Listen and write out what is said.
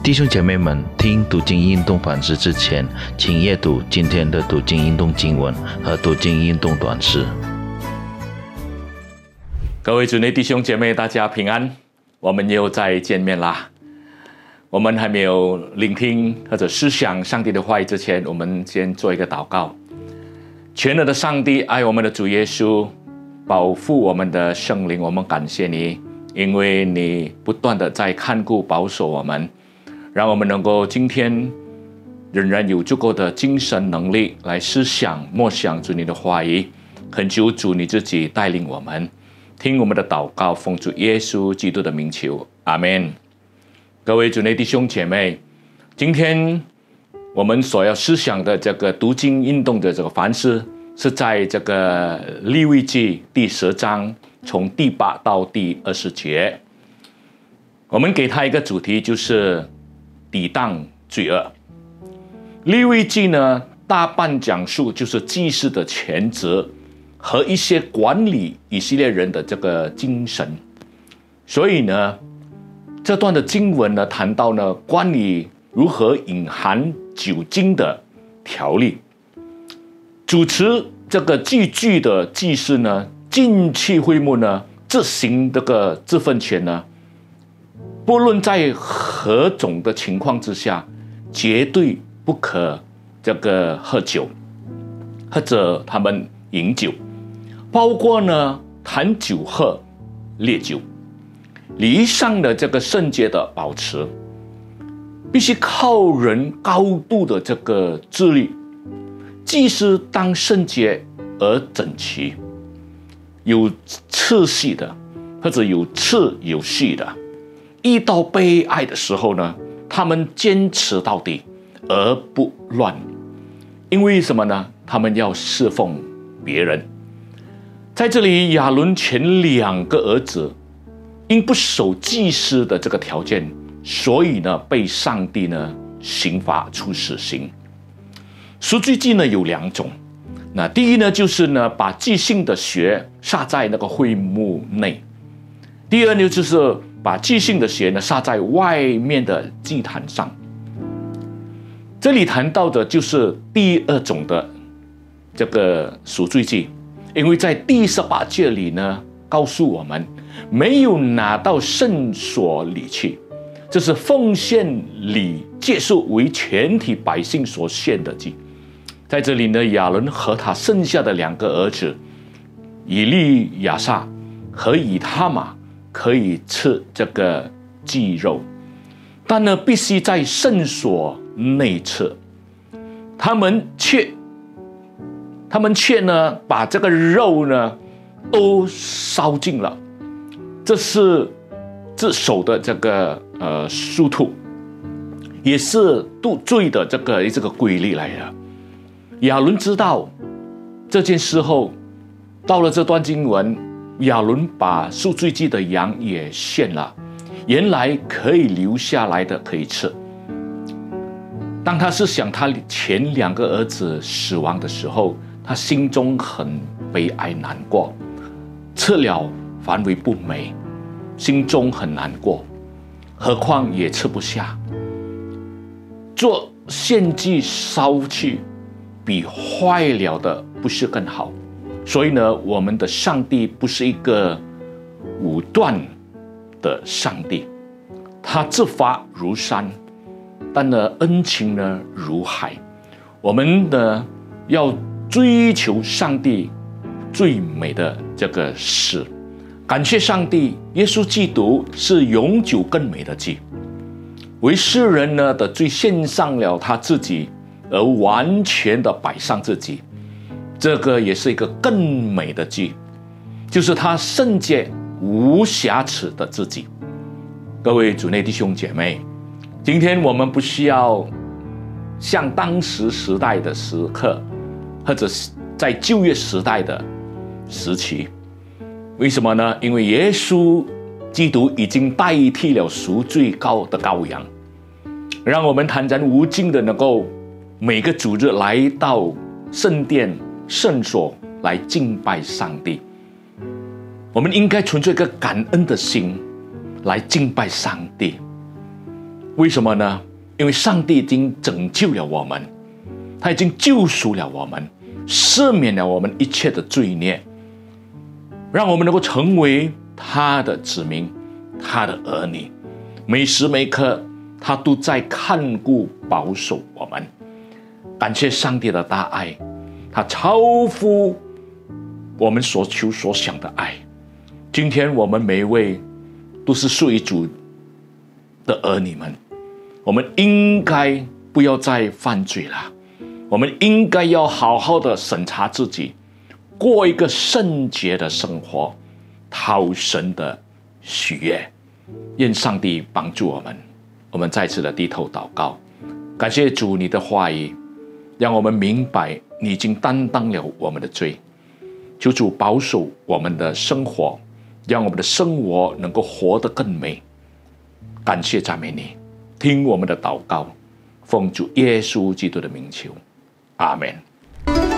弟兄姐妹们，听读经运动反思之前，请阅读今天的读经运动经文和读经运动短诗。各位主内弟兄姐妹，大家平安，我们又再见面啦。我们还没有聆听或者思想上帝的话语之前，我们先做一个祷告。全能的上帝，爱我们的主耶稣，保护我们的圣灵，我们感谢你，因为你不断的在看顾保守我们。让我们能够今天仍然有足够的精神能力来思想默想主你的话语，恳求主你自己带领我们，听我们的祷告，奉主耶稣基督的名求，阿门。各位主内弟兄姐妹，今天我们所要思想的这个读经运动的这个凡思，是在这个利未记第十章从第八到第二十节，我们给他一个主题就是。抵挡罪恶，利未记呢，大半讲述就是祭祀的全责和一些管理以色列人的这个精神。所以呢，这段的经文呢，谈到呢关于如何隐含酒精的条例。主持这个祭具的祭祀呢，进去会幕呢，执行这个这份钱呢。不论在何种的情况之下，绝对不可这个喝酒，或者他们饮酒，包括呢谈酒喝烈酒，礼仪上的这个圣洁的保持，必须靠人高度的这个智力，既是当圣洁而整齐，有次序的，或者有次有序的。遇到悲哀的时候呢，他们坚持到底而不乱，因为什么呢？他们要侍奉别人。在这里，亚伦前两个儿子因不守祭司的这个条件，所以呢被上帝呢刑罚处死刑。赎罪祭呢有两种，那第一呢就是呢把祭性的血撒在那个会幕内，第二呢就是。把祭性的血呢撒在外面的祭坛上。这里谈到的就是第二种的这个赎罪祭，因为在第十八节里呢告诉我们，没有拿到圣所里去，这是奉献礼结束为全体百姓所献的祭。在这里呢，亚伦和他剩下的两个儿子以利亚撒和以他玛。可以吃这个鸡肉，但呢，必须在圣所内吃。他们却，他们却呢，把这个肉呢，都烧尽了。这是自首的这个呃殊途，也是度罪的这个这个规律来的。亚伦知道这件事后，到了这段经文。亚伦把赎罪祭的羊也献了，原来可以留下来的可以吃。当他是想他前两个儿子死亡的时候，他心中很悲哀难过，吃了反为不美，心中很难过，何况也吃不下。做献祭烧去，比坏了的不是更好？所以呢，我们的上帝不是一个武断的上帝，他执法如山，但呢恩情呢如海。我们呢要追求上帝最美的这个事，感谢上帝，耶稣基督是永久更美的祭，为世人呢的罪献上了他自己，而完全的摆上自己。这个也是一个更美的祭，就是他圣洁无瑕疵的自己。各位主内弟兄姐妹，今天我们不需要像当时时代的时刻，或者是在旧约时代的时期，为什么呢？因为耶稣基督已经代替了赎罪羔的羔羊，让我们坦然无尽的能够每个主日来到圣殿。圣所来敬拜上帝，我们应该存着一个感恩的心来敬拜上帝。为什么呢？因为上帝已经拯救了我们，他已经救赎了我们，赦免了我们一切的罪孽，让我们能够成为他的子民，他的儿女。每时每刻，他都在看顾、保守我们。感谢上帝的大爱，他超乎我们所求所想的爱。今天我们每一位都是属于主的儿女们，我们应该不要再犯罪了。我们应该要好好的审查自己，过一个圣洁的生活，讨神的喜悦。愿上帝帮助我们，我们再次的低头祷告，感谢主你的话语，让我们明白你已经担当了我们的罪。求主保守我们的生活，让我们的生活能够活得更美。感谢赞美你，听我们的祷告，奉主耶稣基督的名求，阿门。